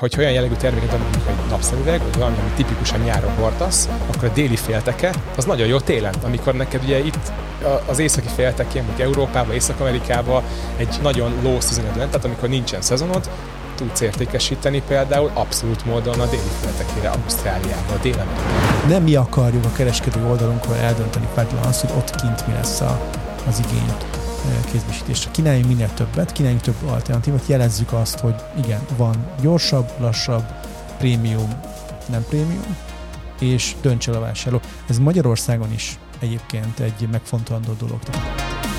hogy olyan jellegű terméket adunk, mint egy napszemüveg, vagy valami, ami tipikusan nyáron hordasz, akkor a déli félteke az nagyon jó télen, amikor neked ugye itt az északi féltekén, vagy Európában, Észak-Amerikában egy nagyon low season tehát amikor nincsen szezonod, tudsz értékesíteni például abszolút módon a déli féltekére, Ausztráliába, délen. Nem mi akarjuk a kereskedő oldalunkról eldönteni feltétlenül azt, hogy ott kint mi lesz a, az igény kézbesítésre. Kínáljunk minél többet, kínáljunk több alternatívát, jelezzük azt, hogy igen, van gyorsabb, lassabb, prémium, nem prémium, és dönts el a vásárló. Ez Magyarországon is egyébként egy megfontolandó dolog.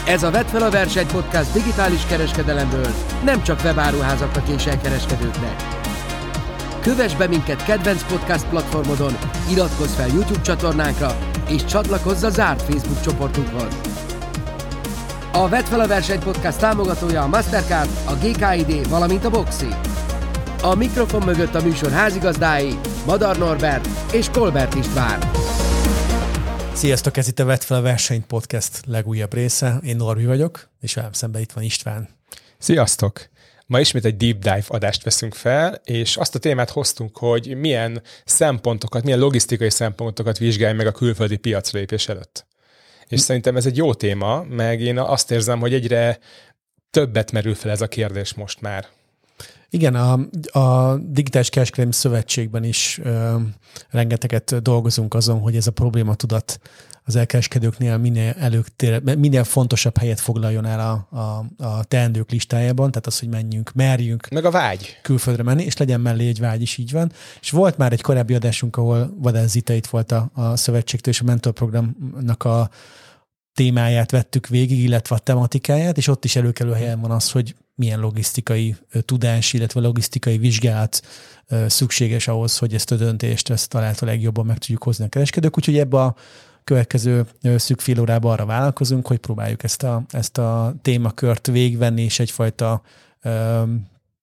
Ez a Vett fel a verseny podcast digitális kereskedelemből, nem csak webáruházaknak és elkereskedőknek. Kövess be minket kedvenc podcast platformodon, iratkozz fel YouTube csatornánkra, és csatlakozz a zárt Facebook csoportunkhoz. A Vett fel a verseny podcast támogatója a Mastercard, a GKID, valamint a Boxi. A mikrofon mögött a műsor házigazdái Madar Norbert és Kolbert István. Sziasztok, ez itt a Vett fel a versenyt podcast legújabb része. Én Norbi vagyok, és velem szemben itt van István. Sziasztok! Ma ismét egy deep dive adást veszünk fel, és azt a témát hoztunk, hogy milyen szempontokat, milyen logisztikai szempontokat vizsgálj meg a külföldi piacra lépés előtt. És szerintem ez egy jó téma, meg én azt érzem, hogy egyre többet merül fel ez a kérdés most már. Igen, a, a Digitális Kereskedelmi Szövetségben is ö, rengeteget dolgozunk azon, hogy ez a probléma tudat az elkereskedőknél minél, előtére, minél fontosabb helyet foglaljon el a, a, a teendők listájában, tehát az, hogy menjünk, merjünk. Meg a vágy. Külföldre menni, és legyen mellé egy vágy is, így van. És volt már egy korábbi adásunk, ahol Vadán Zita itt volt a, a szövetségtől, és a mentorprogramnak a témáját vettük végig, illetve a tematikáját, és ott is előkelő helyen van az, hogy milyen logisztikai tudás, illetve logisztikai vizsgálat szükséges ahhoz, hogy ezt a döntést ezt találta legjobban meg tudjuk hozni a kereskedők. Úgyhogy ebbe a következő szűk fél órában arra vállalkozunk, hogy próbáljuk ezt a, ezt a témakört végvenni, és egyfajta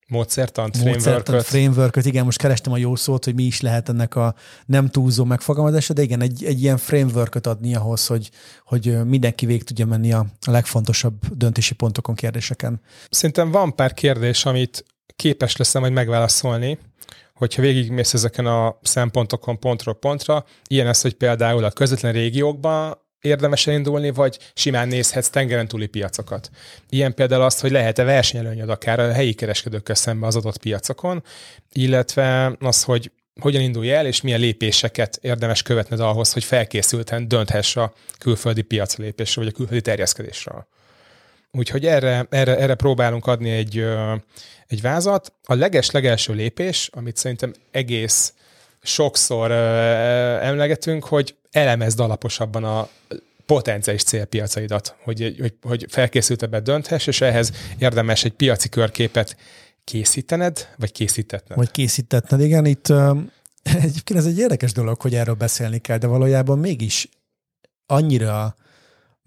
Módszertant, frameworköt. frameworköt. Igen, most kerestem a jó szót, hogy mi is lehet ennek a nem túlzó megfogalmazása, de igen, egy, egy ilyen frameworköt adni ahhoz, hogy, hogy mindenki végig tudja menni a, legfontosabb döntési pontokon, kérdéseken. Szerintem van pár kérdés, amit képes leszem majd megválaszolni, hogyha végigmész ezeken a szempontokon pontról pontra, ilyen az, hogy például a közvetlen régiókban érdemes elindulni, vagy simán nézhetsz tengeren túli piacokat. Ilyen például azt, hogy lehet-e versenyelőnyöd akár a helyi kereskedőkkel szemben az adott piacokon, illetve az, hogy hogyan indulj el, és milyen lépéseket érdemes követned ahhoz, hogy felkészülten dönthess a külföldi piacra lépésre, vagy a külföldi terjeszkedésre. Úgyhogy erre, erre, erre próbálunk adni egy, egy vázat. A leges-legelső lépés, amit szerintem egész sokszor emlegetünk, hogy elemezd alaposabban a potenciális célpiacaidat, hogy, hogy, hogy felkészültebben dönthess, és ehhez érdemes egy piaci körképet készítened, vagy készítetned? Vagy készítetned, igen. Itt egyébként ez egy érdekes dolog, hogy erről beszélni kell, de valójában mégis annyira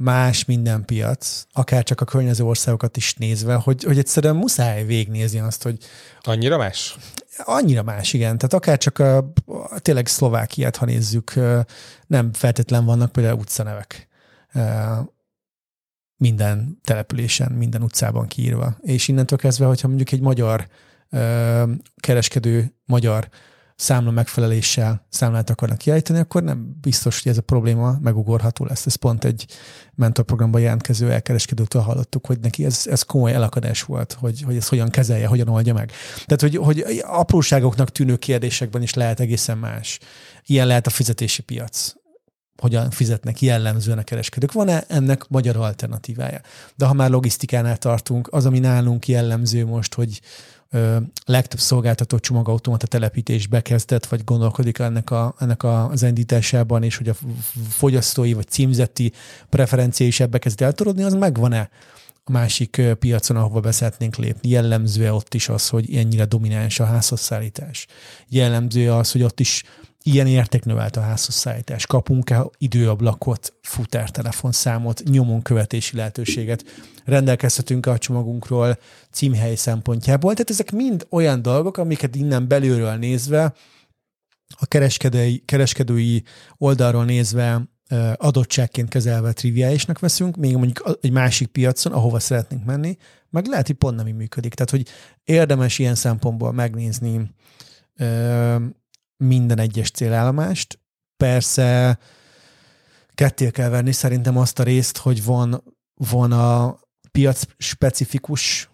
más minden piac, akár csak a környező országokat is nézve, hogy, hogy egyszerűen muszáj végnézni azt, hogy... Annyira más? Annyira más, igen. Tehát akár csak a, tényleg Szlovákiát, ha nézzük, nem feltétlen vannak például utcanevek minden településen, minden utcában kiírva. És innentől kezdve, hogyha mondjuk egy magyar kereskedő, magyar számla megfeleléssel számlát akarnak kiállítani, akkor nem biztos, hogy ez a probléma megugorható lesz. Ez pont egy mentorprogramban jelentkező elkereskedőtől hallottuk, hogy neki ez, ez komoly elakadás volt, hogy, hogy ezt hogyan kezelje, hogyan oldja meg. Tehát, hogy, hogy apróságoknak tűnő kérdésekben is lehet egészen más. Ilyen lehet a fizetési piac hogyan fizetnek jellemzően a kereskedők. Van-e ennek magyar alternatívája? De ha már logisztikánál tartunk, az, ami nálunk jellemző most, hogy, legtöbb szolgáltató csomagautomata telepítés bekezdett, vagy gondolkodik ennek, a, ennek a, az indításában, és hogy a fogyasztói vagy címzeti preferencia is ebbe kezd eltorodni, az megvan-e a másik piacon, ahova be szeretnénk lépni. Jellemző ott is az, hogy ennyire domináns a házhozszállítás. Jellemző az, hogy ott is ilyen értéknövelt a házhozszállítás. Kapunk-e időablakot, futártelefonszámot, nyomon követési lehetőséget, rendelkezhetünk a csomagunkról címhely szempontjából. Tehát ezek mind olyan dolgok, amiket innen belülről nézve, a kereskedői, kereskedői oldalról nézve adottságként kezelve triviálisnak veszünk, még mondjuk egy másik piacon, ahova szeretnénk menni, meg lehet, hogy pont nem így működik. Tehát, hogy érdemes ilyen szempontból megnézni minden egyes célállomást. Persze ketté kell venni szerintem azt a részt, hogy van, van a piac specifikus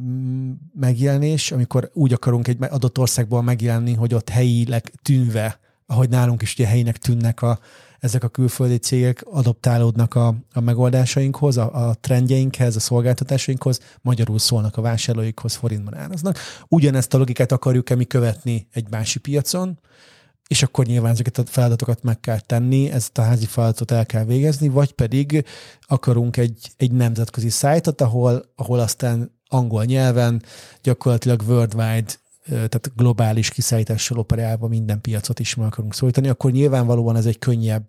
mm, megjelenés, amikor úgy akarunk egy adott országból megjelenni, hogy ott helyileg tűnve, ahogy nálunk is ugye helyinek tűnnek a, ezek a külföldi cégek, adoptálódnak a, a megoldásainkhoz, a, a trendjeinkhez, a szolgáltatásainkhoz, magyarul szólnak a vásárlóikhoz, forintban áraznak. Ugyanezt a logikát akarjuk-e mi követni egy másik piacon, és akkor nyilván ezeket a feladatokat meg kell tenni, ezt a házi feladatot el kell végezni, vagy pedig akarunk egy, egy nemzetközi szájtot, ahol, ahol aztán angol nyelven gyakorlatilag worldwide tehát globális kiszállítással operálva minden piacot is meg akarunk szólítani, akkor nyilvánvalóan ez egy könnyebb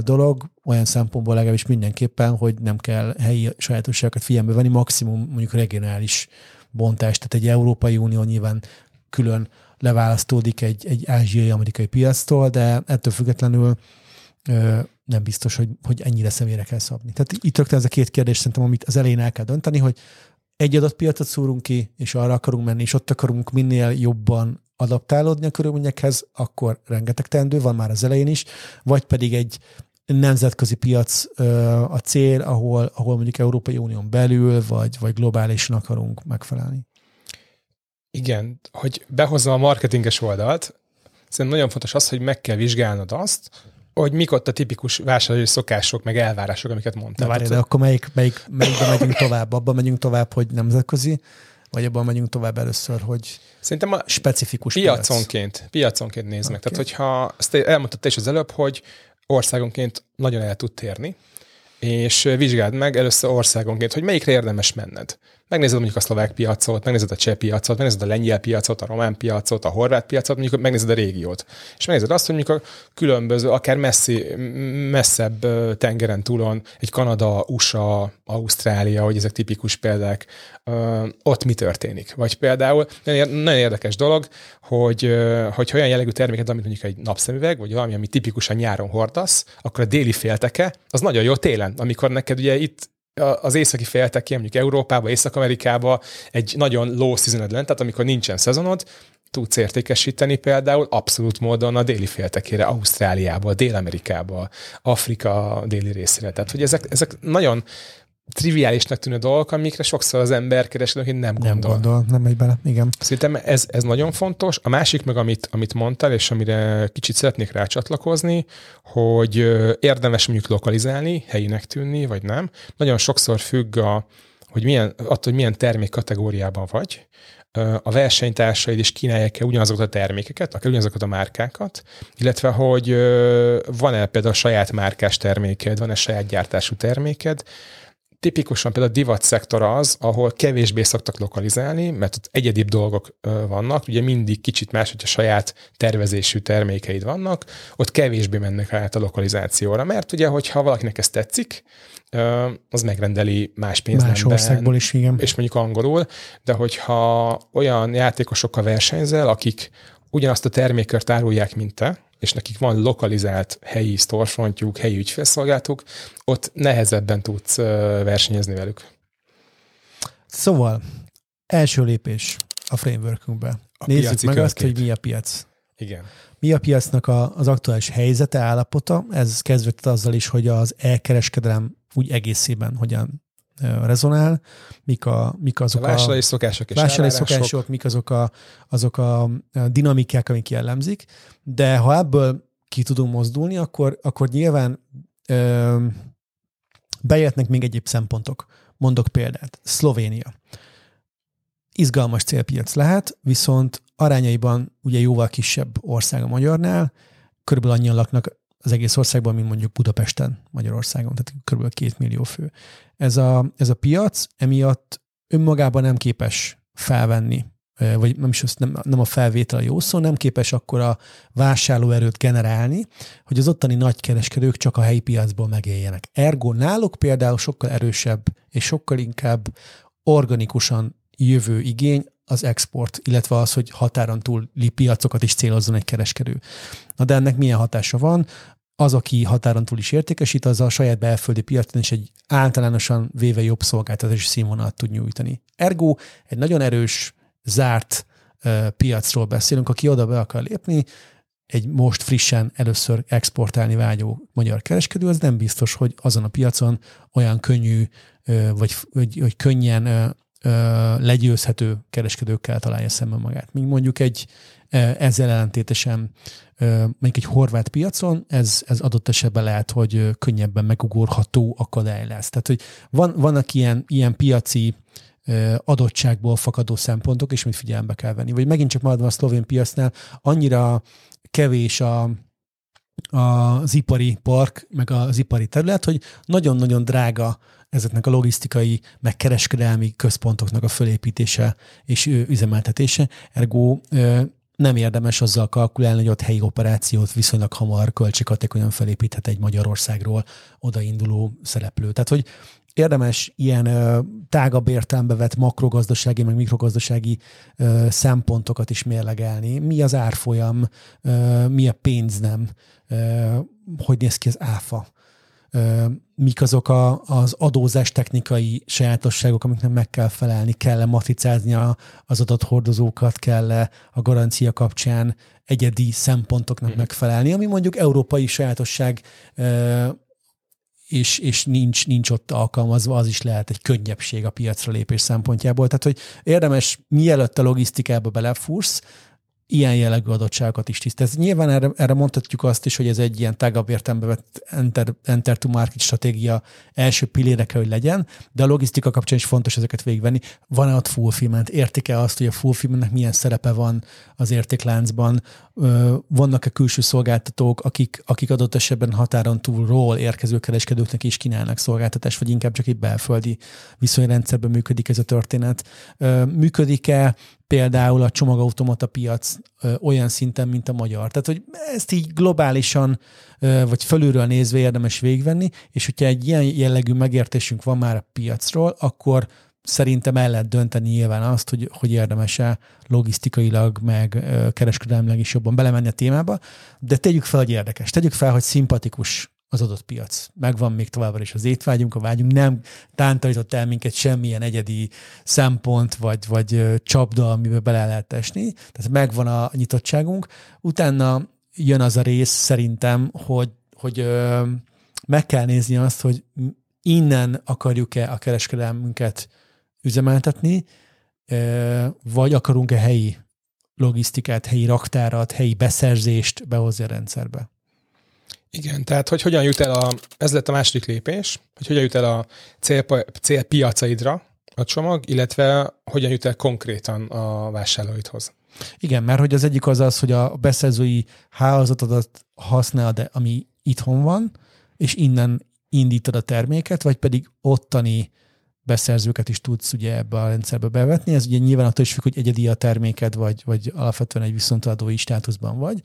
dolog, olyan szempontból legalábbis mindenképpen, hogy nem kell helyi sajátosságokat figyelembe venni, maximum mondjuk regionális bontást, tehát egy Európai Unió nyilván külön leválasztódik egy, egy ázsiai-amerikai piactól, de ettől függetlenül ö, nem biztos, hogy, hogy ennyire személyre kell szabni. Tehát itt rögtön ez a két kérdés szerintem, amit az elején el kell dönteni, hogy egy adott piacot szúrunk ki, és arra akarunk menni, és ott akarunk minél jobban adaptálódni a körülményekhez, akkor rengeteg teendő van már az elején is, vagy pedig egy nemzetközi piac a cél, ahol, ahol mondjuk Európai Unión belül, vagy, vagy globálisan akarunk megfelelni. Igen, hogy behozza a marketinges oldalt, szerintem nagyon fontos az, hogy meg kell vizsgálnod azt, hogy mik ott a tipikus vásárlói szokások, meg elvárások, amiket mondtál. Na várj, de akkor melyik, melyik, melyikben megyünk tovább? Abban megyünk tovább, hogy nemzetközi, vagy abban megyünk tovább először, hogy Szerintem a specifikus piaconként, piac. piaconként nézd okay. meg. Tehát, hogyha ezt elmondtad te is az előbb, hogy országonként nagyon el tud térni, és vizsgáld meg először országonként, hogy melyikre érdemes menned megnézed mondjuk a szlovák piacot, megnézed a cseh piacot, megnézed a lengyel piacot, a román piacot, a horvát piacot, mondjuk megnézed a régiót. És megnézed azt, hogy mondjuk a különböző, akár messzi, messzebb tengeren túlon, egy Kanada, USA, Ausztrália, hogy ezek tipikus példák, ott mi történik. Vagy például nagyon érdekes dolog, hogy, hogy olyan jellegű terméket, amit mondjuk egy napszemüveg, vagy valami, ami tipikusan nyáron hordasz, akkor a déli félteke, az nagyon jó télen, amikor neked ugye itt az északi félteki, mondjuk Európába, Észak-Amerikába egy nagyon low season lent, tehát amikor nincsen szezonod, tudsz értékesíteni például abszolút módon a déli féltekére, Ausztráliába, Dél-Amerikába, Afrika déli részére. Tehát, hogy ezek, ezek nagyon triviálisnak tűnő dolgok, amikre sokszor az ember kereskedőként nem gondol. Nem gondol, nem megy bele, igen. Szerintem ez, ez nagyon fontos. A másik meg, amit, amit mondtál, és amire kicsit szeretnék rácsatlakozni, hogy érdemes mondjuk lokalizálni, helyinek tűnni, vagy nem. Nagyon sokszor függ a, hogy milyen, attól, hogy milyen termék kategóriában vagy, a versenytársaid is kínálják-e ugyanazokat a termékeket, akár ugyanazokat a márkákat, illetve hogy van-e például a saját márkás terméked, van-e saját gyártású terméked, tipikusan például a divat szektor az, ahol kevésbé szoktak lokalizálni, mert ott egyedibb dolgok vannak, ugye mindig kicsit más, hogyha saját tervezésű termékeid vannak, ott kevésbé mennek át a lokalizációra, mert ugye, hogyha valakinek ez tetszik, az megrendeli más pénznemben. Más országból is, igen. És mondjuk angolul, de hogyha olyan játékosokkal versenyzel, akik ugyanazt a termékört árulják, mint te, és nekik van lokalizált helyi storefrontjuk, helyi ügyfélszolgáltuk, ott nehezebben tudsz versenyezni velük. Szóval, első lépés a frameworkünkbe. A Nézzük meg azt, hogy mi a piac. Igen. Mi a piacnak a, az aktuális helyzete, állapota? Ez kezdődött azzal is, hogy az elkereskedelem úgy egészében hogyan rezonál, mik, a, mik azok a... Vásárlói szokások és Vásárlói szokások, mik azok a, azok a dinamikák, amik jellemzik, de ha ebből ki tudunk mozdulni, akkor, akkor nyilván ö, bejöhetnek még egyéb szempontok. Mondok példát. Szlovénia. Izgalmas célpiac lehet, viszont arányaiban ugye jóval kisebb ország a magyarnál, körülbelül annyian laknak az egész országban, mint mondjuk Budapesten, Magyarországon, tehát kb. két millió fő. Ez a, ez a piac emiatt önmagában nem képes felvenni, vagy nem is nem, nem a felvétel a jó szó, nem képes akkor a vásárlóerőt generálni, hogy az ottani nagykereskedők csak a helyi piacból megéljenek. Ergo náluk például sokkal erősebb és sokkal inkább organikusan jövő igény az export, illetve az, hogy határon túli piacokat is célozzon egy kereskedő. Na de ennek milyen hatása van? Az, aki határon túl is értékesít, az a saját belföldi piacon is egy általánosan véve jobb szolgáltatási színvonalat tud nyújtani. Ergo egy nagyon erős, zárt uh, piacról beszélünk, aki oda be akar lépni, egy most frissen először exportálni vágyó magyar kereskedő, az nem biztos, hogy azon a piacon olyan könnyű, vagy, vagy, vagy könnyen legyőzhető kereskedőkkel találja szemben magát. Míg mondjuk egy ezzel ellentétesen mondjuk egy horvát piacon, ez, ez adott esetben lehet, hogy könnyebben megugorható akadály lesz. Tehát, hogy van, vannak ilyen, ilyen piaci adottságból fakadó szempontok, és mit figyelembe kell venni. Vagy megint csak maradva a szlovén piacnál, annyira kevés a, az ipari park, meg az ipari terület, hogy nagyon-nagyon drága ezeknek a logisztikai, meg kereskedelmi központoknak a fölépítése és üzemeltetése. Ergo nem érdemes azzal kalkulálni, hogy ott helyi operációt viszonylag hamar költséghatékonyan felépíthet egy Magyarországról odainduló szereplő. Tehát, hogy érdemes ilyen ö, tágabb értelembe vett makrogazdasági, meg mikrogazdasági ö, szempontokat is mérlegelni. Mi az árfolyam, ö, mi a pénznem, ö, hogy néz ki az áfa, mik azok a, az adózás technikai sajátosságok, amiknek meg kell felelni, kell-e matricázni a, az adathordozókat, kell-e a garancia kapcsán egyedi szempontoknak mm. megfelelni, ami mondjuk európai sajátosság és, és nincs, nincs ott alkalmazva, az is lehet egy könnyebbség a piacra lépés szempontjából. Tehát, hogy érdemes, mielőtt a logisztikába belefúrsz, ilyen jellegű adottságokat is tisztáz. Nyilván erre, erre mondhatjuk azt is, hogy ez egy ilyen tágabb értelembe vett enter, enter to market stratégia első pillére kell, hogy legyen, de a logisztika kapcsán is fontos ezeket végigvenni. Van-e ott fulfillment? Értik-e azt, hogy a fulfillmentnek milyen szerepe van az értékláncban? Vannak-e külső szolgáltatók, akik, akik adott esetben határon túlról érkező kereskedőknek is kínálnak szolgáltatást, vagy inkább csak egy belföldi viszonyrendszerben működik ez a történet? Működik-e például a csomagautomata piac ö, olyan szinten, mint a magyar. Tehát, hogy ezt így globálisan, ö, vagy fölülről nézve érdemes végvenni, és hogyha egy ilyen jellegű megértésünk van már a piacról, akkor szerintem el lehet dönteni nyilván azt, hogy, hogy érdemes-e logisztikailag, meg kereskedelmileg is jobban belemenni a témába, de tegyük fel, hogy érdekes. Tegyük fel, hogy szimpatikus az adott piac. Megvan még továbbra is az étvágyunk, a vágyunk, nem tántalított el minket semmilyen egyedi szempont, vagy, vagy csapda, amiben bele lehet esni. Tehát megvan a nyitottságunk. Utána jön az a rész szerintem, hogy, hogy meg kell nézni azt, hogy innen akarjuk-e a kereskedelmünket üzemeltetni, vagy akarunk-e helyi logisztikát, helyi raktárat, helyi beszerzést behozni a rendszerbe. Igen, tehát hogy hogyan jut el a, ez lett a második lépés, hogy hogyan jut el a cél, célpiacaidra a csomag, illetve hogyan jut el konkrétan a vásárlóidhoz. Igen, mert hogy az egyik az az, hogy a beszerzői hálózatodat használod, ami itthon van, és innen indítod a terméket, vagy pedig ottani beszerzőket is tudsz ugye ebbe a rendszerbe bevetni. Ez ugye nyilván attól is függ, hogy egyedi a terméked, vagy, vagy alapvetően egy viszontadói státuszban vagy.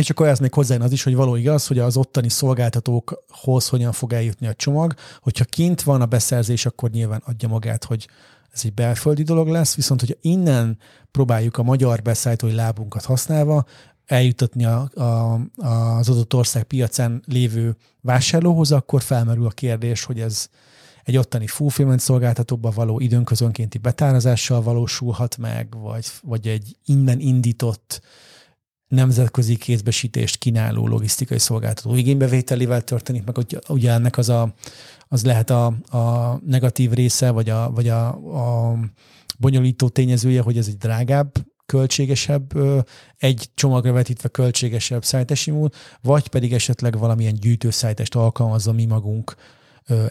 És akkor ez még hozzájön az is, hogy való igaz, hogy az ottani szolgáltatókhoz hogyan fog eljutni a csomag. Hogyha kint van a beszerzés, akkor nyilván adja magát, hogy ez egy belföldi dolog lesz, viszont hogyha innen próbáljuk a magyar beszállítói lábunkat használva eljutatni a, a, az adott ország piacán lévő vásárlóhoz, akkor felmerül a kérdés, hogy ez egy ottani fulfillment szolgáltatóba való időnközönkénti betárazással valósulhat meg, vagy, vagy egy innen indított nemzetközi kézbesítést kínáló logisztikai szolgáltató igénybevételével történik, meg hogy ugye ennek az, a, az lehet a, a negatív része, vagy, a, vagy a, a bonyolító tényezője, hogy ez egy drágább, költségesebb, egy csomagra vetítve költségesebb szállítási mód, vagy pedig esetleg valamilyen gyűjtőszállítást alkalmazza mi magunk,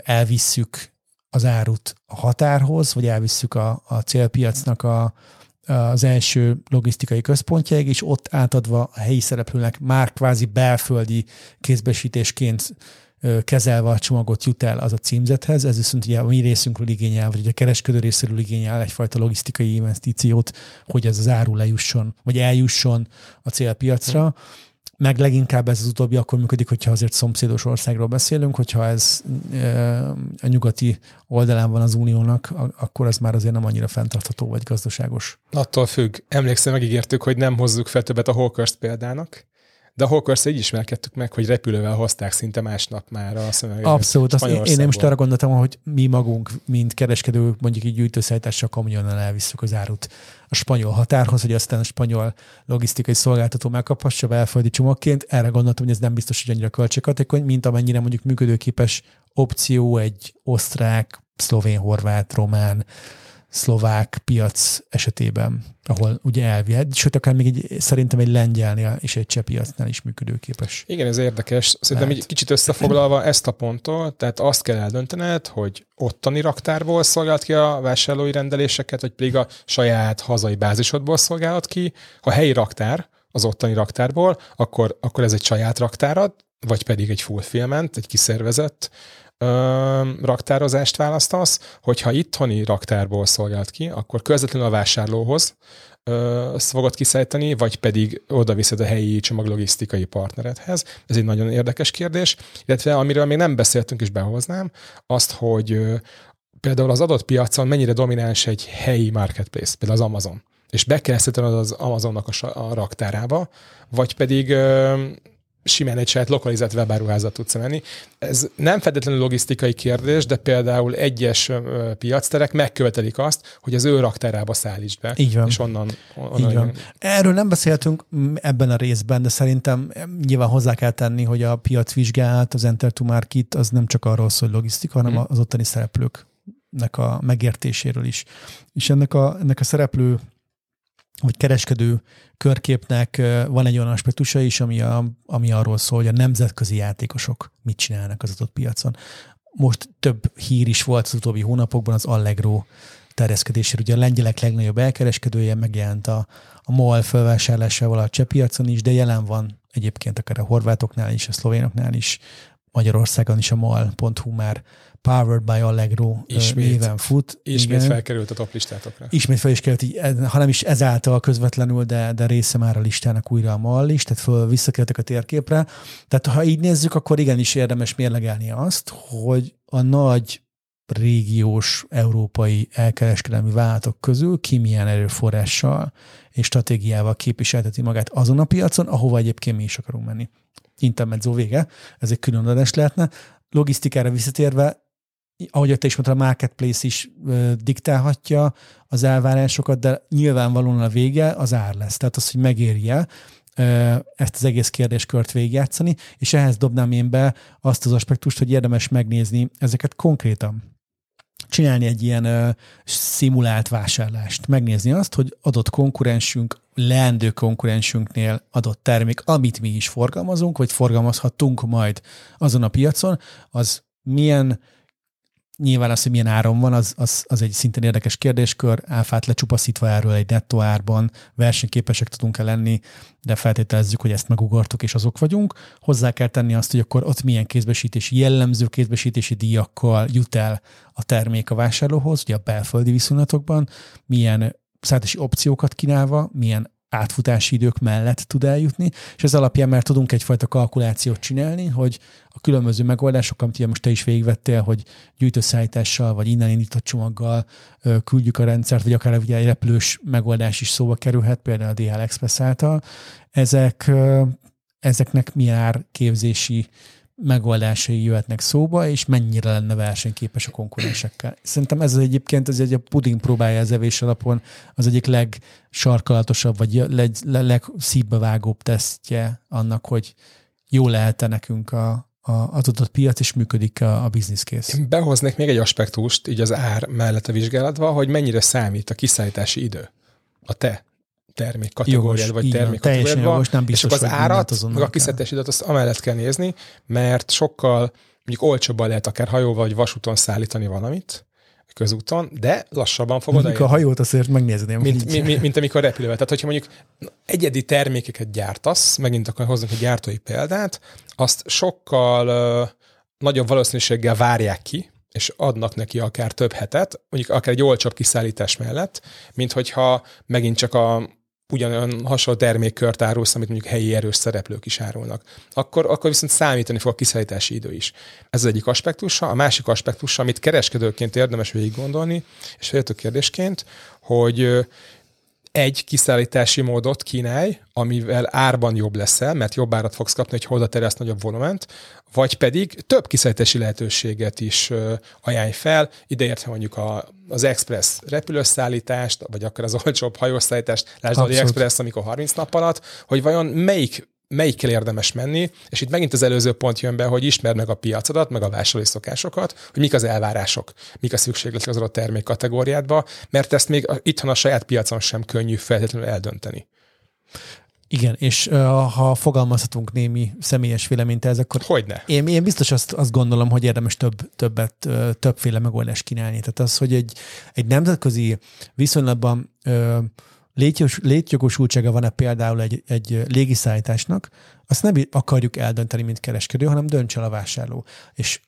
elvisszük az árut a határhoz, vagy elvisszük a, a célpiacnak a, az első logisztikai központjáig, és ott átadva a helyi szereplőnek már kvázi belföldi kézbesítésként kezelve a csomagot jut el az a címzethez, ez viszont ugye a mi részünkről igényel, vagy a kereskedő részéről igényel egyfajta logisztikai investíciót, hogy ez az áru lejusson, vagy eljusson a célpiacra. Mm meg leginkább ez az utóbbi akkor működik, hogyha azért szomszédos országról beszélünk, hogyha ez a nyugati oldalán van az uniónak, akkor ez már azért nem annyira fenntartható vagy gazdaságos. Attól függ. Emlékszem, megígértük, hogy nem hozzuk fel többet a Hawkers példának, De a Hawkers így ismerkedtük meg, hogy repülővel hozták szinte másnap már a szöveget. Abszolút. Azt én, én nem most arra gondoltam, hogy mi magunk, mint kereskedő, mondjuk így gyűjtőszállítással kamionnal elvisszük az árut a spanyol határhoz, hogy aztán a spanyol logisztikai szolgáltató megkaphassa belföldi csomagként. Erre gondoltam, hogy ez nem biztos, hogy annyira költséghatékony, mint amennyire mondjuk működőképes opció egy osztrák, szlovén, horvát, román, szlovák piac esetében, ahol ugye elvihet, sőt, akár még egy, szerintem egy lengyelnél és egy cseh piacnál is működőképes. Igen, ez érdekes. Szerintem egy kicsit összefoglalva ezt a pontot, tehát azt kell eldöntened, hogy ottani raktárból szolgált ki a vásárlói rendeléseket, vagy pedig a saját hazai bázisodból szolgálod ki. Ha helyi raktár, az ottani raktárból, akkor, akkor ez egy saját raktárad, vagy pedig egy fulfillment, egy kiszervezett ö, raktározást választasz, hogyha itthoni raktárból szolgált ki, akkor közvetlenül a vásárlóhoz ö, fogod kiszállítani, vagy pedig oda viszed a helyi csomaglogisztikai partneredhez. Ez egy nagyon érdekes kérdés, illetve amiről még nem beszéltünk és behoznám, azt, hogy például az adott piacon mennyire domináns egy helyi marketplace, például az Amazon és be kell az Amazonnak a, raktárába, vagy pedig simán egy saját lokalizált webáruházat tudsz menni. Ez nem feltétlenül logisztikai kérdés, de például egyes piacterek megkövetelik azt, hogy az ő raktárába szállítsd be. Így van. És onnan, onnan Így van. Erről nem beszéltünk ebben a részben, de szerintem nyilván hozzá kell tenni, hogy a piacvizsgálat, az Enter to Market az nem csak arról szól, hogy logisztika, hanem hmm. az ottani szereplőknek a megértéséről is. És ennek a, ennek a szereplő vagy kereskedő körképnek van egy olyan aspektusa is, ami, a, ami arról szól, hogy a nemzetközi játékosok mit csinálnak az adott piacon. Most több hír is volt az utóbbi hónapokban az Allegro terjeszkedésére. Ugye a lengyelek legnagyobb elkereskedője megjelent a, a MOL felvásárlásával a cseh is, de jelen van egyébként akár a horvátoknál is, a szlovénoknál is, Magyarországon is a mol.hu már Powered by Allegro ismét, néven fut. Ismét igen. felkerült a top listátokra. Ismét fel is került, így, ha nem is ezáltal közvetlenül, de, de része már a listának újra a MAL is, tehát föl visszakerültek a térképre. Tehát ha így nézzük, akkor igenis érdemes mérlegelni azt, hogy a nagy régiós európai elkereskedelmi vállalatok közül ki milyen erőforrással és stratégiával képviselteti magát azon a piacon, ahova egyébként mi is akarunk menni. Intermezzo vége, ez egy külön adás lehetne. Logisztikára visszatérve, ahogy te is mondtad, a marketplace is ö, diktálhatja az elvárásokat, de nyilvánvalóan a vége az ár lesz. Tehát az, hogy megérje ezt az egész kérdéskört végigjátszani, és ehhez dobnám én be azt az aspektust, hogy érdemes megnézni ezeket konkrétan csinálni egy ilyen ö, szimulált vásárlást, megnézni azt, hogy adott konkurensünk, leendő konkurensünknél adott termék, amit mi is forgalmazunk, vagy forgalmazhatunk majd azon a piacon, az milyen Nyilván az, hogy milyen áron van, az, az, az egy szintén érdekes kérdéskör. Áfát lecsupaszítva erről egy nettó árban versenyképesek tudunk-e lenni, de feltételezzük, hogy ezt megugortuk, és azok vagyunk. Hozzá kell tenni azt, hogy akkor ott milyen kézbesítési jellemző kézbesítési díjakkal jut el a termék a vásárlóhoz, ugye a belföldi viszonylatokban, milyen szállítási opciókat kínálva, milyen átfutási idők mellett tud eljutni, és ez alapján már tudunk egyfajta kalkulációt csinálni, hogy a különböző megoldások, amit most te is végigvettél, hogy gyűjtőszállítással, vagy innen indított csomaggal küldjük a rendszert, vagy akár ugye egy repülős megoldás is szóba kerülhet, például a DHL Express által, ezek, ezeknek milyen árképzési megoldásai jöhetnek szóba, és mennyire lenne versenyképes a konkurensekkel. Szerintem ez az egyébként az egy a puding próbálja az evés alapon az egyik legsarkalatosabb, vagy leg, legszívbe vágóbb tesztje annak, hogy jó lehet-e nekünk a, a, az adott piac, és működik a, a business case. Én behoznék még egy aspektust, így az ár mellett a vizsgálatva, hogy mennyire számít a kiszállítási idő. A te termék kategóriád, vagy termék kategóriád nem biztos, és akkor az árat, meg a időt azt amellett kell nézni, mert sokkal mondjuk olcsóbban lehet akár hajóval vagy vasúton szállítani valamit, közúton, de lassabban fogod Mondjuk a hajót azért megnézném. Mint, mint, mint, mint amikor repülővel. Tehát, hogyha mondjuk egyedi termékeket gyártasz, megint akkor hozunk egy gyártói példát, azt sokkal uh, nagyobb valószínűséggel várják ki, és adnak neki akár több hetet, mondjuk akár egy olcsóbb kiszállítás mellett, mint hogyha megint csak a ugyanolyan hasonló termékkört árulsz, amit mondjuk helyi erős szereplők is árulnak. Akkor, akkor viszont számítani fog a kiszállítási idő is. Ez az egyik aspektusa. A másik aspektusa, amit kereskedőként érdemes végig gondolni, és féltő kérdésként, hogy egy kiszállítási módot kínálj, amivel árban jobb leszel, mert jobb árat fogsz kapni, hogy oda teresz nagyobb volument, vagy pedig több kiszállítási lehetőséget is ajánlj fel, ideértve mondjuk a, az express repülőszállítást, vagy akár az olcsóbb hajószállítást, lásd az Express, amikor 30 nap alatt, hogy vajon melyik melyikkel érdemes menni, és itt megint az előző pont jön be, hogy ismerd meg a piacodat, meg a vásárlói szokásokat, hogy mik az elvárások, mik a szükségletek az adott termék kategóriádba, mert ezt még itthon a saját piacon sem könnyű feltétlenül eldönteni. Igen, és uh, ha fogalmazhatunk némi személyes véleményt ez, akkor Hogyne. Én, én biztos azt, azt gondolom, hogy érdemes több, többet, többféle megoldást kínálni. Tehát az, hogy egy, egy nemzetközi viszonylatban uh, létjos, létjogosultsága van-e például egy, egy légiszállításnak, azt nem akarjuk eldönteni, mint kereskedő, hanem dönts el a vásárló. És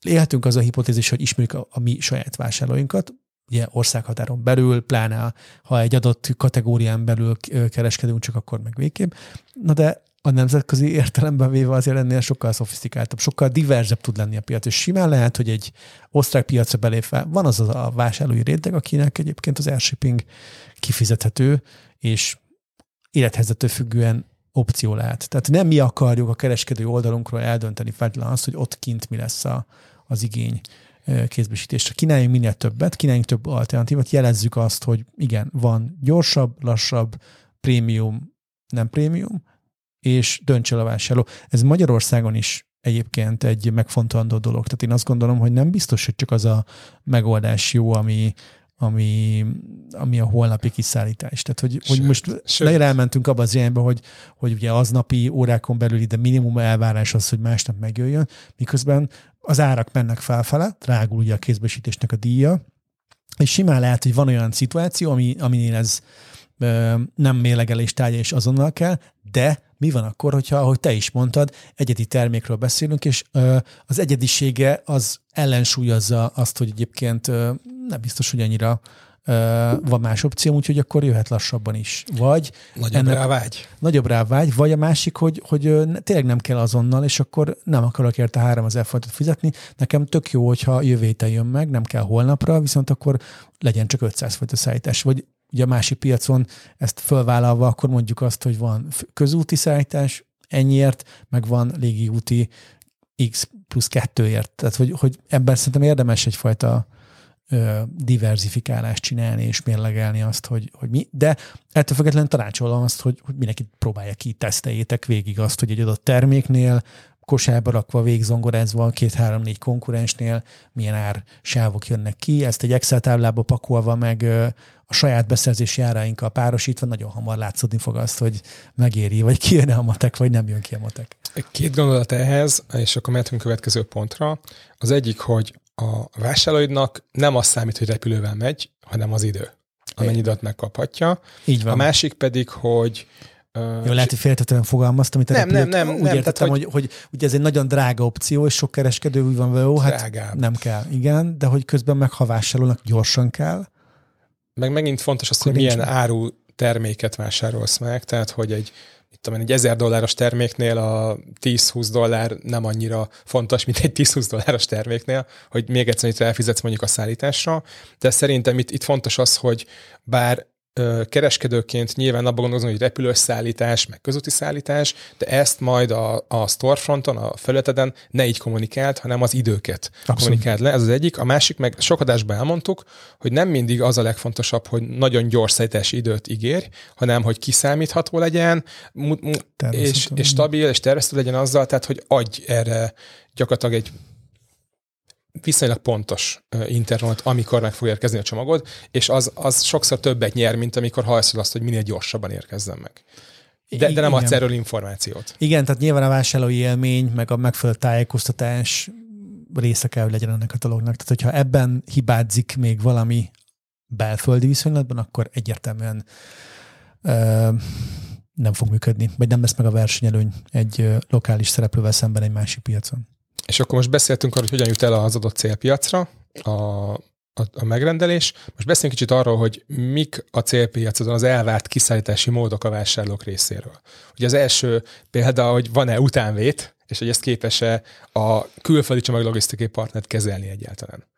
élhetünk az a hipotézis, hogy ismerjük a, a mi saját vásárlóinkat, ugye országhatáron belül, pláne ha egy adott kategórián belül kereskedünk, csak akkor meg végképp. Na de a nemzetközi értelemben véve azért ennél sokkal szofisztikáltabb, sokkal diverzebb tud lenni a piac, és simán lehet, hogy egy osztrák piacra belépve van az a vásárlói réteg, akinek egyébként az airshipping kifizethető, és élethelyzettől függően opció lehet. Tehát nem mi akarjuk a kereskedő oldalunkról eldönteni feltétlenül azt, hogy ott kint mi lesz a, az igény kézbesítésre. Kínáljunk minél többet, kínáljunk több alternatívát, jelezzük azt, hogy igen, van gyorsabb, lassabb, prémium, nem prémium, és dönts el a vásárló. Ez Magyarországon is egyébként egy megfontolandó dolog. Tehát én azt gondolom, hogy nem biztos, hogy csak az a megoldás jó, ami, ami, ami a holnapi kiszállítás. Tehát, hogy, sőt, hogy most sőt. elmentünk abba az irányba, hogy, hogy ugye aznapi órákon belül ide minimum elvárás az, hogy másnap megjöjjön, miközben az árak mennek felfele, drágul ugye a kézbesítésnek a díja, és simán lehet, hogy van olyan szituáció, ami, aminél ez nem mélegelés tárgya és azonnal kell, de mi van akkor, hogyha, ahogy te is mondtad, egyedi termékről beszélünk, és az egyedisége az ellensúlyozza azt, hogy egyébként nem biztos, hogy annyira van más opció, úgyhogy akkor jöhet lassabban is. Vagy nagyobb ennek, rá vágy. Nagyobb rá vágy, vagy a másik, hogy, hogy tényleg nem kell azonnal, és akkor nem akarok érte három az forintot fizetni. Nekem tök jó, hogyha jövő héten jön meg, nem kell holnapra, viszont akkor legyen csak 500 forint a szállítás. Vagy ugye a másik piacon ezt fölvállalva, akkor mondjuk azt, hogy van közúti szállítás ennyiért, meg van légiúti X plusz kettőért. Tehát, hogy, hogy ebben szerintem érdemes egyfajta diversifikálást csinálni és mérlegelni azt, hogy, hogy mi. De ettől függetlenül tanácsolom azt, hogy, hogy mindenki próbálja ki, teszteljétek végig azt, hogy egy adott terméknél kosárba rakva, végzongorázva két-három-négy konkurensnél milyen ár sávok jönnek ki, ezt egy Excel táblába pakolva meg a saját beszerzési árainkkal párosítva nagyon hamar látszódni fog azt, hogy megéri, vagy kijön a matek, vagy nem jön ki a matek. Két gondolat ehhez, és akkor mehetünk következő pontra. Az egyik, hogy a vásárlóidnak nem az számít, hogy repülővel megy, hanem az idő, amennyi időt megkaphatja. Így van. A másik pedig, hogy Jó, lehet, hogy féltetően fogalmaztam, amit nem, nem, nem, úgy nem, értettem, tehát, hogy, hogy, hogy ugye ez egy nagyon drága opció, és sok kereskedő úgy van vele, jó, hát drágább. nem kell, igen, de hogy közben meg ha vásárolnak, gyorsan kell. Meg megint fontos az, hogy milyen áru terméket vásárolsz meg, tehát hogy egy tudom egy 1000 dolláros terméknél a 10-20 dollár nem annyira fontos, mint egy 10-20 dolláros terméknél, hogy még egyszer itt elfizetsz mondjuk a szállításra, de szerintem itt, itt fontos az, hogy bár kereskedőként nyilván abban gondolkozom, hogy repülős szállítás, meg közúti szállítás, de ezt majd a, a storefronton, a felületeden ne így kommunikált, hanem az időket Abszolút. kommunikált le. Ez az egyik. A másik, meg sok adásban elmondtuk, hogy nem mindig az a legfontosabb, hogy nagyon gyors szállítási időt ígérj, hanem hogy kiszámítható legyen, és, és stabil, és tervezhető legyen azzal, tehát hogy adj erre gyakorlatilag egy viszonylag pontos internet, amikor meg fog érkezni a csomagod, és az, az sokszor többet nyer, mint amikor hajszol azt, hogy minél gyorsabban érkezzen meg. De, de nem adsz erről információt. Igen, tehát nyilván a vásárlói élmény, meg a megfelelő tájékoztatás része kell, hogy legyen ennek a dolognak. Tehát, hogyha ebben hibázik még valami belföldi viszonylatban, akkor egyértelműen ö, nem fog működni, vagy nem lesz meg a versenyelőny egy lokális szereplővel szemben egy másik piacon. És akkor most beszéltünk arról, hogy hogyan jut el az adott célpiacra a, a, a megrendelés. Most beszéljünk kicsit arról, hogy mik a célpiacon az elvárt kiszállítási módok a vásárlók részéről. Ugye az első példa, hogy van-e utánvét, és hogy ezt képes-e a külföldi csomaglogisztikai partnert kezelni egyáltalán.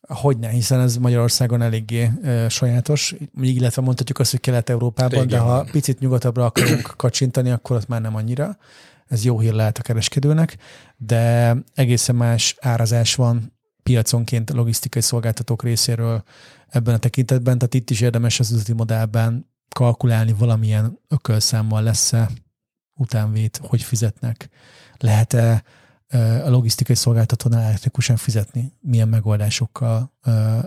Hogy ne, hiszen ez Magyarországon eléggé e, sajátos, illetve mondhatjuk azt, hogy Kelet-Európában, de ha picit nyugatabbra akarunk kacsintani, akkor ott már nem annyira. Ez jó hír lehet a kereskedőnek, de egészen más árazás van piaconként a logisztikai szolgáltatók részéről ebben a tekintetben, tehát itt is érdemes az üzleti modellben kalkulálni valamilyen ökölszámmal lesz-e utánvét, hogy fizetnek. Lehet-e a logisztikai szolgáltatónál elektikusan fizetni, milyen megoldásokkal,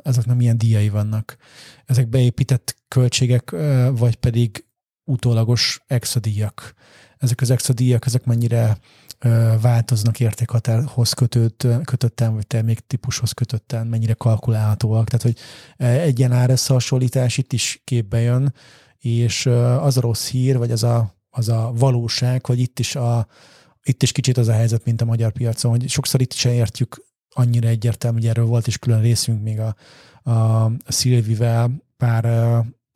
ezeknek milyen díjai vannak. Ezek beépített költségek, vagy pedig utólagos extra díjak. Ezek az extra díjak, ezek mennyire változnak értékhatárhoz kötött, kötötten, vagy terméktípushoz kötötten, mennyire kalkulálhatóak. Tehát, hogy egy ilyen árösszehasonlítás itt is képbe jön, és az a rossz hír, vagy az a, az a valóság, hogy itt is, a, itt is kicsit az a helyzet, mint a magyar piacon, hogy sokszor itt sem értjük annyira egyértelmű, hogy erről volt is külön részünk még a, a Szilvivel pár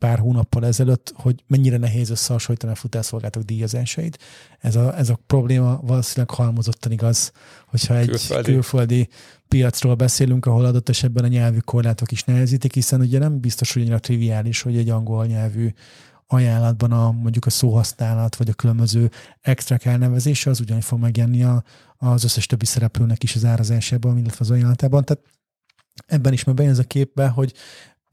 pár hónappal ezelőtt, hogy mennyire nehéz összehasonlítani a futárszolgáltatók díjazásait. Ez a, ez a probléma valószínűleg halmozottan igaz, hogyha egy külföldi. külföldi piacról beszélünk, ahol adott esetben a nyelvű korlátok is nehezítik, hiszen ugye nem biztos, hogy annyira triviális, hogy egy angol nyelvű ajánlatban a, mondjuk a szóhasználat, vagy a különböző extra elnevezése az ugyanúgy fog megjelenni a, az összes többi szereplőnek is az árazásában, illetve az ajánlatában. Tehát ebben is már bejön ez a képbe, hogy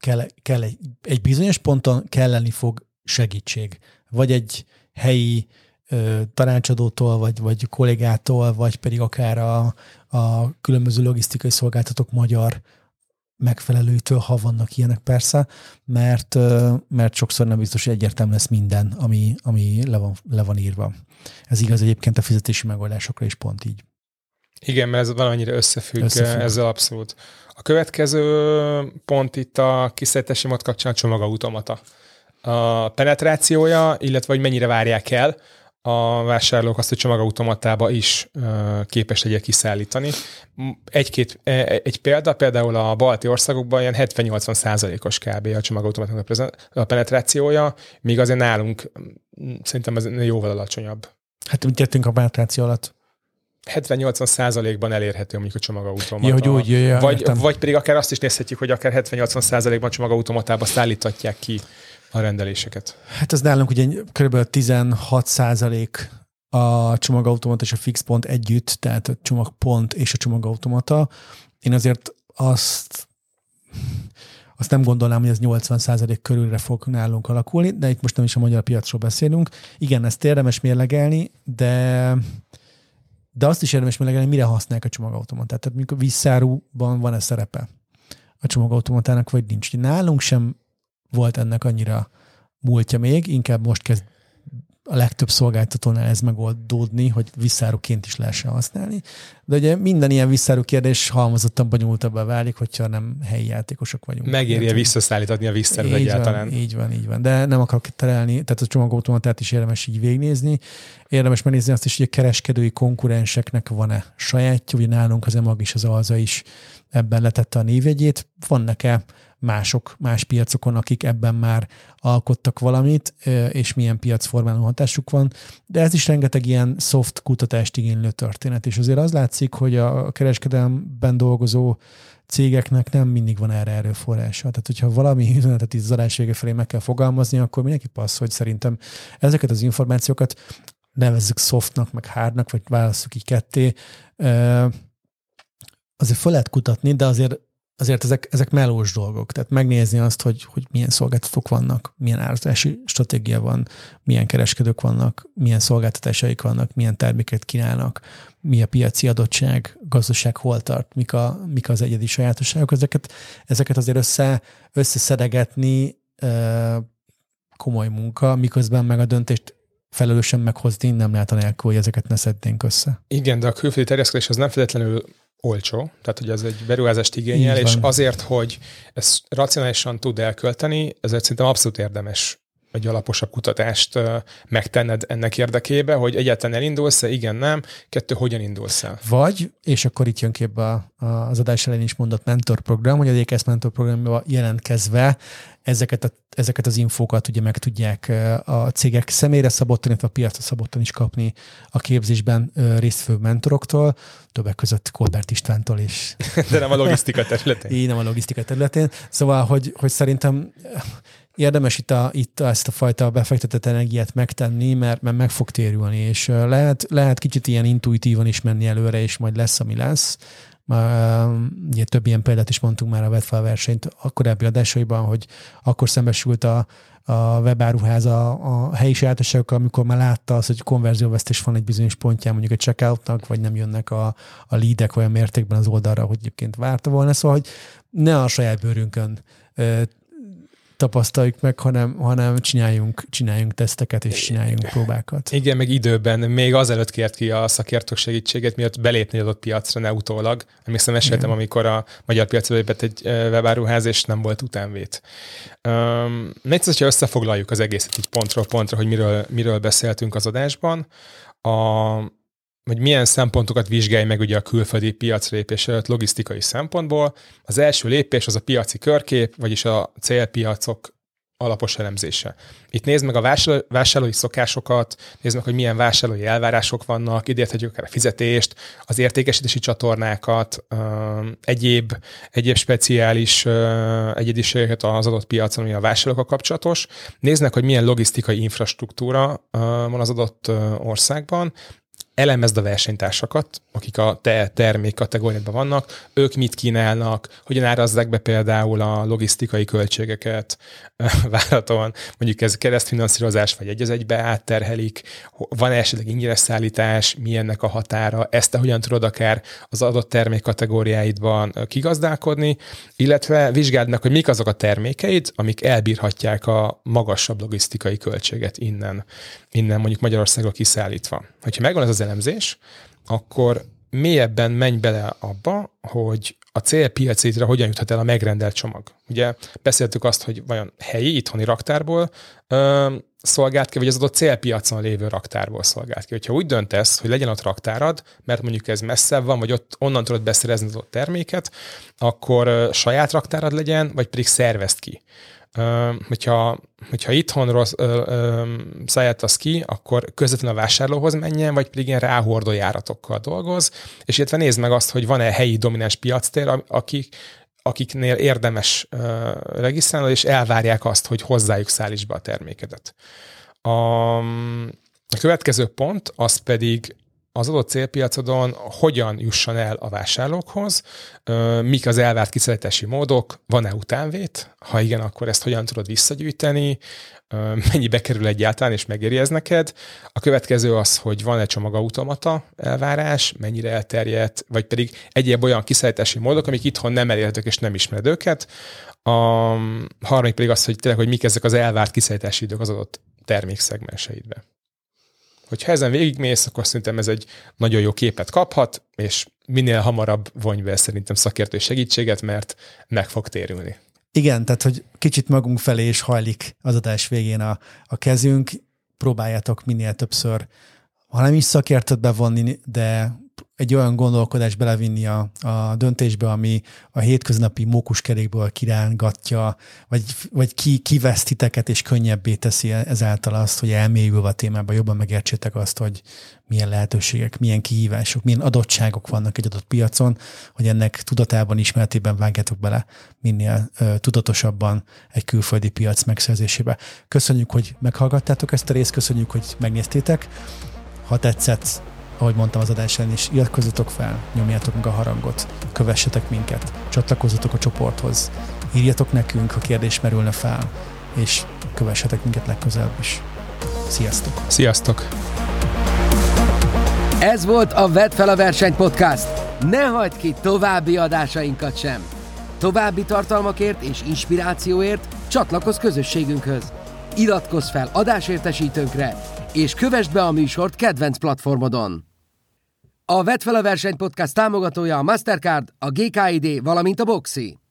kell, kell egy, egy bizonyos ponton kelleni fog segítség. Vagy egy helyi ö, tanácsadótól, vagy, vagy kollégától, vagy pedig akár a, a különböző logisztikai szolgáltatók magyar megfelelőtől, ha vannak ilyenek persze, mert, mert sokszor nem biztos, hogy egyértelmű lesz minden, ami, ami le, van, le van írva. Ez igaz egyébként a fizetési megoldásokra is pont így. Igen, mert ez valamennyire összefügg, összefügg. ezzel abszolút. A következő pont itt a kiszállítási mód kapcsán a csomagautomata. A penetrációja, illetve hogy mennyire várják el a vásárlók azt, hogy csomagautomatába is képes legyen kiszállítani. Egy-két, e, egy példa, például a balti országokban ilyen 70-80 százalékos kb. a csomagautomatának a penetrációja, míg azért nálunk szerintem ez jóval alacsonyabb. Hát mit értünk a penetráció alatt? 70-80 százalékban elérhető mondjuk a csomagautomata. Ja, hogy úgy, ja, vagy, vagy pedig akár azt is nézhetjük, hogy akár 70-80 százalékban csomagautomatába szállítatják ki a rendeléseket. Hát ez nálunk ugye kb. 16 százalék a csomagautomata és a fix pont együtt, tehát a csomagpont és a csomagautomata. Én azért azt azt nem gondolnám, hogy ez 80% körülre fog nálunk alakulni, de itt most nem is a magyar piacról beszélünk. Igen, ezt érdemes mérlegelni, de de azt is érdemes melegelni, mire használják a csomagautomatát. Tehát mikor visszáróban van-e szerepe a csomagautomatának, vagy nincs. Nálunk sem volt ennek annyira múltja még, inkább most kezd a legtöbb szolgáltatónál ez megoldódni, hogy visszáruként is lehessen használni. De ugye minden ilyen visszáró kérdés halmozottan bonyolultabbá válik, hogyha nem helyi játékosok vagyunk. Megéri-e visszaszállítani a visszárút egyáltalán? Van, így van, így van. De nem akarok terelni, tehát a csomagautomatát is érdemes így végnézni. Érdemes megnézni azt is, hogy a kereskedői konkurenseknek van-e sajátja, ugye nálunk az EMAG is, az ALZA is ebben letette a névjegyét. Vannak-e mások, más piacokon, akik ebben már alkottak valamit, és milyen piacformáló hatásuk van. De ez is rengeteg ilyen soft kutatást igénylő történet, és azért az látszik, hogy a kereskedelemben dolgozó cégeknek nem mindig van erre erőforrása. Tehát, hogyha valami üzenetet itt az felé meg kell fogalmazni, akkor mindenki passz, hogy szerintem ezeket az információkat nevezzük softnak, meg hardnak, vagy választjuk így ketté, azért fel lehet kutatni, de azért azért ezek, ezek melós dolgok. Tehát megnézni azt, hogy, hogy milyen szolgáltatók vannak, milyen árazási stratégia van, milyen kereskedők vannak, milyen szolgáltatásaik vannak, milyen terméket kínálnak, mi a piaci adottság, gazdaság hol tart, mik, a, mik az egyedi sajátosságok. Ezeket, ezeket azért össze, összeszedegetni komoly munka, miközben meg a döntést felelősen meghozni nem lehet anélkül, hogy ezeket ne szednénk össze. Igen, de a külföldi terjeszkedés az nem feltétlenül olcsó, tehát hogy ez egy beruházást igényel, és azért, hogy ezt racionálisan tud elkölteni, ezért szerintem abszolút érdemes egy alaposabb kutatást megtenned ennek érdekébe, hogy egyáltalán elindulsz-e, igen, nem, kettő, hogyan indulsz el. Vagy, és akkor itt jön képbe az adás elején is mondott mentorprogram, hogy a DKS mentorprogramban jelentkezve ezeket, a, ezeket az infókat ugye meg tudják a cégek személyre szabottan, illetve a piacra szabottan is kapni a képzésben résztvevő mentoroktól, többek között Kolbert Istvántól is. De nem a logisztika területén. Így nem a logisztika területén. Szóval, hogy, hogy szerintem érdemes itt, a, itt ezt a fajta befektetett energiát megtenni, mert, mert meg fog térülni, és lehet, lehet kicsit ilyen intuitívan is menni előre, és majd lesz, ami lesz. Ugye több ilyen példát is mondtunk már a Vetfal versenyt a korábbi adásaiban, hogy akkor szembesült a, a webáruház a, a helyi sajátoságokkal, amikor már látta azt, hogy konverzióvesztés van egy bizonyos pontján mondjuk egy checkoutnak, vagy nem jönnek a, a leadek olyan mértékben az oldalra, hogy egyébként várta volna. Szóval, hogy ne a saját bőrünkön tapasztaljuk meg, hanem, hanem csináljunk, csináljunk teszteket és csináljunk próbákat. Igen, meg időben, még azelőtt kért ki a szakértők segítséget, miatt belépni adott piacra, ne utólag. Emlékszem, meséltem, Igen. amikor a magyar piacra lépett egy webáruház, és nem volt utánvét. Um, Négy, hogyha összefoglaljuk az egészet így pontról pontra, hogy miről, miről beszéltünk az adásban, a, hogy milyen szempontokat vizsgálj meg ugye a külföldi piacra lépés előtt logisztikai szempontból. Az első lépés az a piaci körkép, vagyis a célpiacok alapos elemzése. Itt nézd meg a vásárlói szokásokat, nézd meg, hogy milyen vásárlói elvárások vannak, idézhetjük akár a fizetést, az értékesítési csatornákat, egyéb, egyéb speciális egyediségeket az adott piacon, ami a vásárlókkal kapcsolatos. Nézd meg, hogy milyen logisztikai infrastruktúra van az adott országban, elemezd a versenytársakat, akik a te termék kategóriában vannak, ők mit kínálnak, hogyan árazzák be például a logisztikai költségeket várhatóan, mondjuk ez keresztfinanszírozás, vagy egy az egybe átterhelik, van esetleg ingyenes szállítás, mi ennek a határa, ezt te hogyan tudod akár az adott termék kategóriáidban kigazdálkodni, illetve vizsgáld meg, hogy mik azok a termékeid, amik elbírhatják a magasabb logisztikai költséget innen, innen mondjuk Magyarországról kiszállítva. Hogyha megvan ez az elemzés, akkor mélyebben menj bele abba, hogy a célpiacétre hogyan juthat el a megrendelt csomag. Ugye beszéltük azt, hogy vajon helyi, itthoni raktárból ö, szolgált ki, vagy az adott célpiacon lévő raktárból szolgált ki. Hogyha úgy döntesz, hogy legyen ott raktárad, mert mondjuk ez messzebb van, vagy ott onnan tudod beszerezni az ott terméket, akkor ö, saját raktárad legyen, vagy pedig szervezd ki hogyha, hogyha itthonról szállítasz ki, akkor közvetlenül a vásárlóhoz menjen, vagy pedig ilyen ráhordó járatokkal dolgoz, és illetve nézd meg azt, hogy van-e helyi domináns piactér, akik, akiknél érdemes regisztrálni, és elvárják azt, hogy hozzájuk szállíts be a termékedet. A, a következő pont, az pedig az adott célpiacodon hogyan jusson el a vásárlókhoz, mik az elvárt kiszállítási módok, van-e utánvét, ha igen, akkor ezt hogyan tudod visszagyűjteni, mennyibe kerül egyáltalán, és megéri ez neked. A következő az, hogy van-e csomagautomata elvárás, mennyire elterjedt, vagy pedig egyéb olyan kiszállítási módok, amik itthon nem elérhetők és nem ismered őket. A harmadik pedig az, hogy tényleg, hogy mik ezek az elvárt kiszállítási idők az adott termékszegmenseidbe. Hogyha ezen végigmész, akkor szerintem ez egy nagyon jó képet kaphat, és minél hamarabb vonj be szerintem szakértő segítséget, mert meg fog térülni. Igen, tehát hogy kicsit magunk felé is hajlik az adás végén a, a kezünk, próbáljátok minél többször, ha nem is szakértőt bevonni, de egy olyan gondolkodást belevinni a, a döntésbe, ami a hétköznapi mókuskerékből kirángatja, vagy, vagy ki, kivesz titeket, és könnyebbé teszi ezáltal azt, hogy elmélyülve a témába jobban megértsétek azt, hogy milyen lehetőségek, milyen kihívások, milyen adottságok vannak egy adott piacon, hogy ennek tudatában, ismeretében vágjátok bele minél uh, tudatosabban egy külföldi piac megszerzésébe. Köszönjük, hogy meghallgattátok ezt a részt, köszönjük, hogy megnéztétek. Ha tetszett, ahogy mondtam az adásán is, iratkozzatok fel, nyomjátok meg a harangot, kövessetek minket, csatlakozzatok a csoporthoz, írjatok nekünk, ha kérdés merülne fel, és kövessetek minket legközelebb is. Sziasztok! Sziasztok! Ez volt a Vedd fel a versenyt podcast. Ne hagyd ki további adásainkat sem. További tartalmakért és inspirációért csatlakozz közösségünkhöz. Iratkozz fel adásértesítőnkre, és kövessd be a műsort kedvenc platformodon. A Vedd fel a versenyt podcast támogatója a Mastercard, a GKID, valamint a Boxi.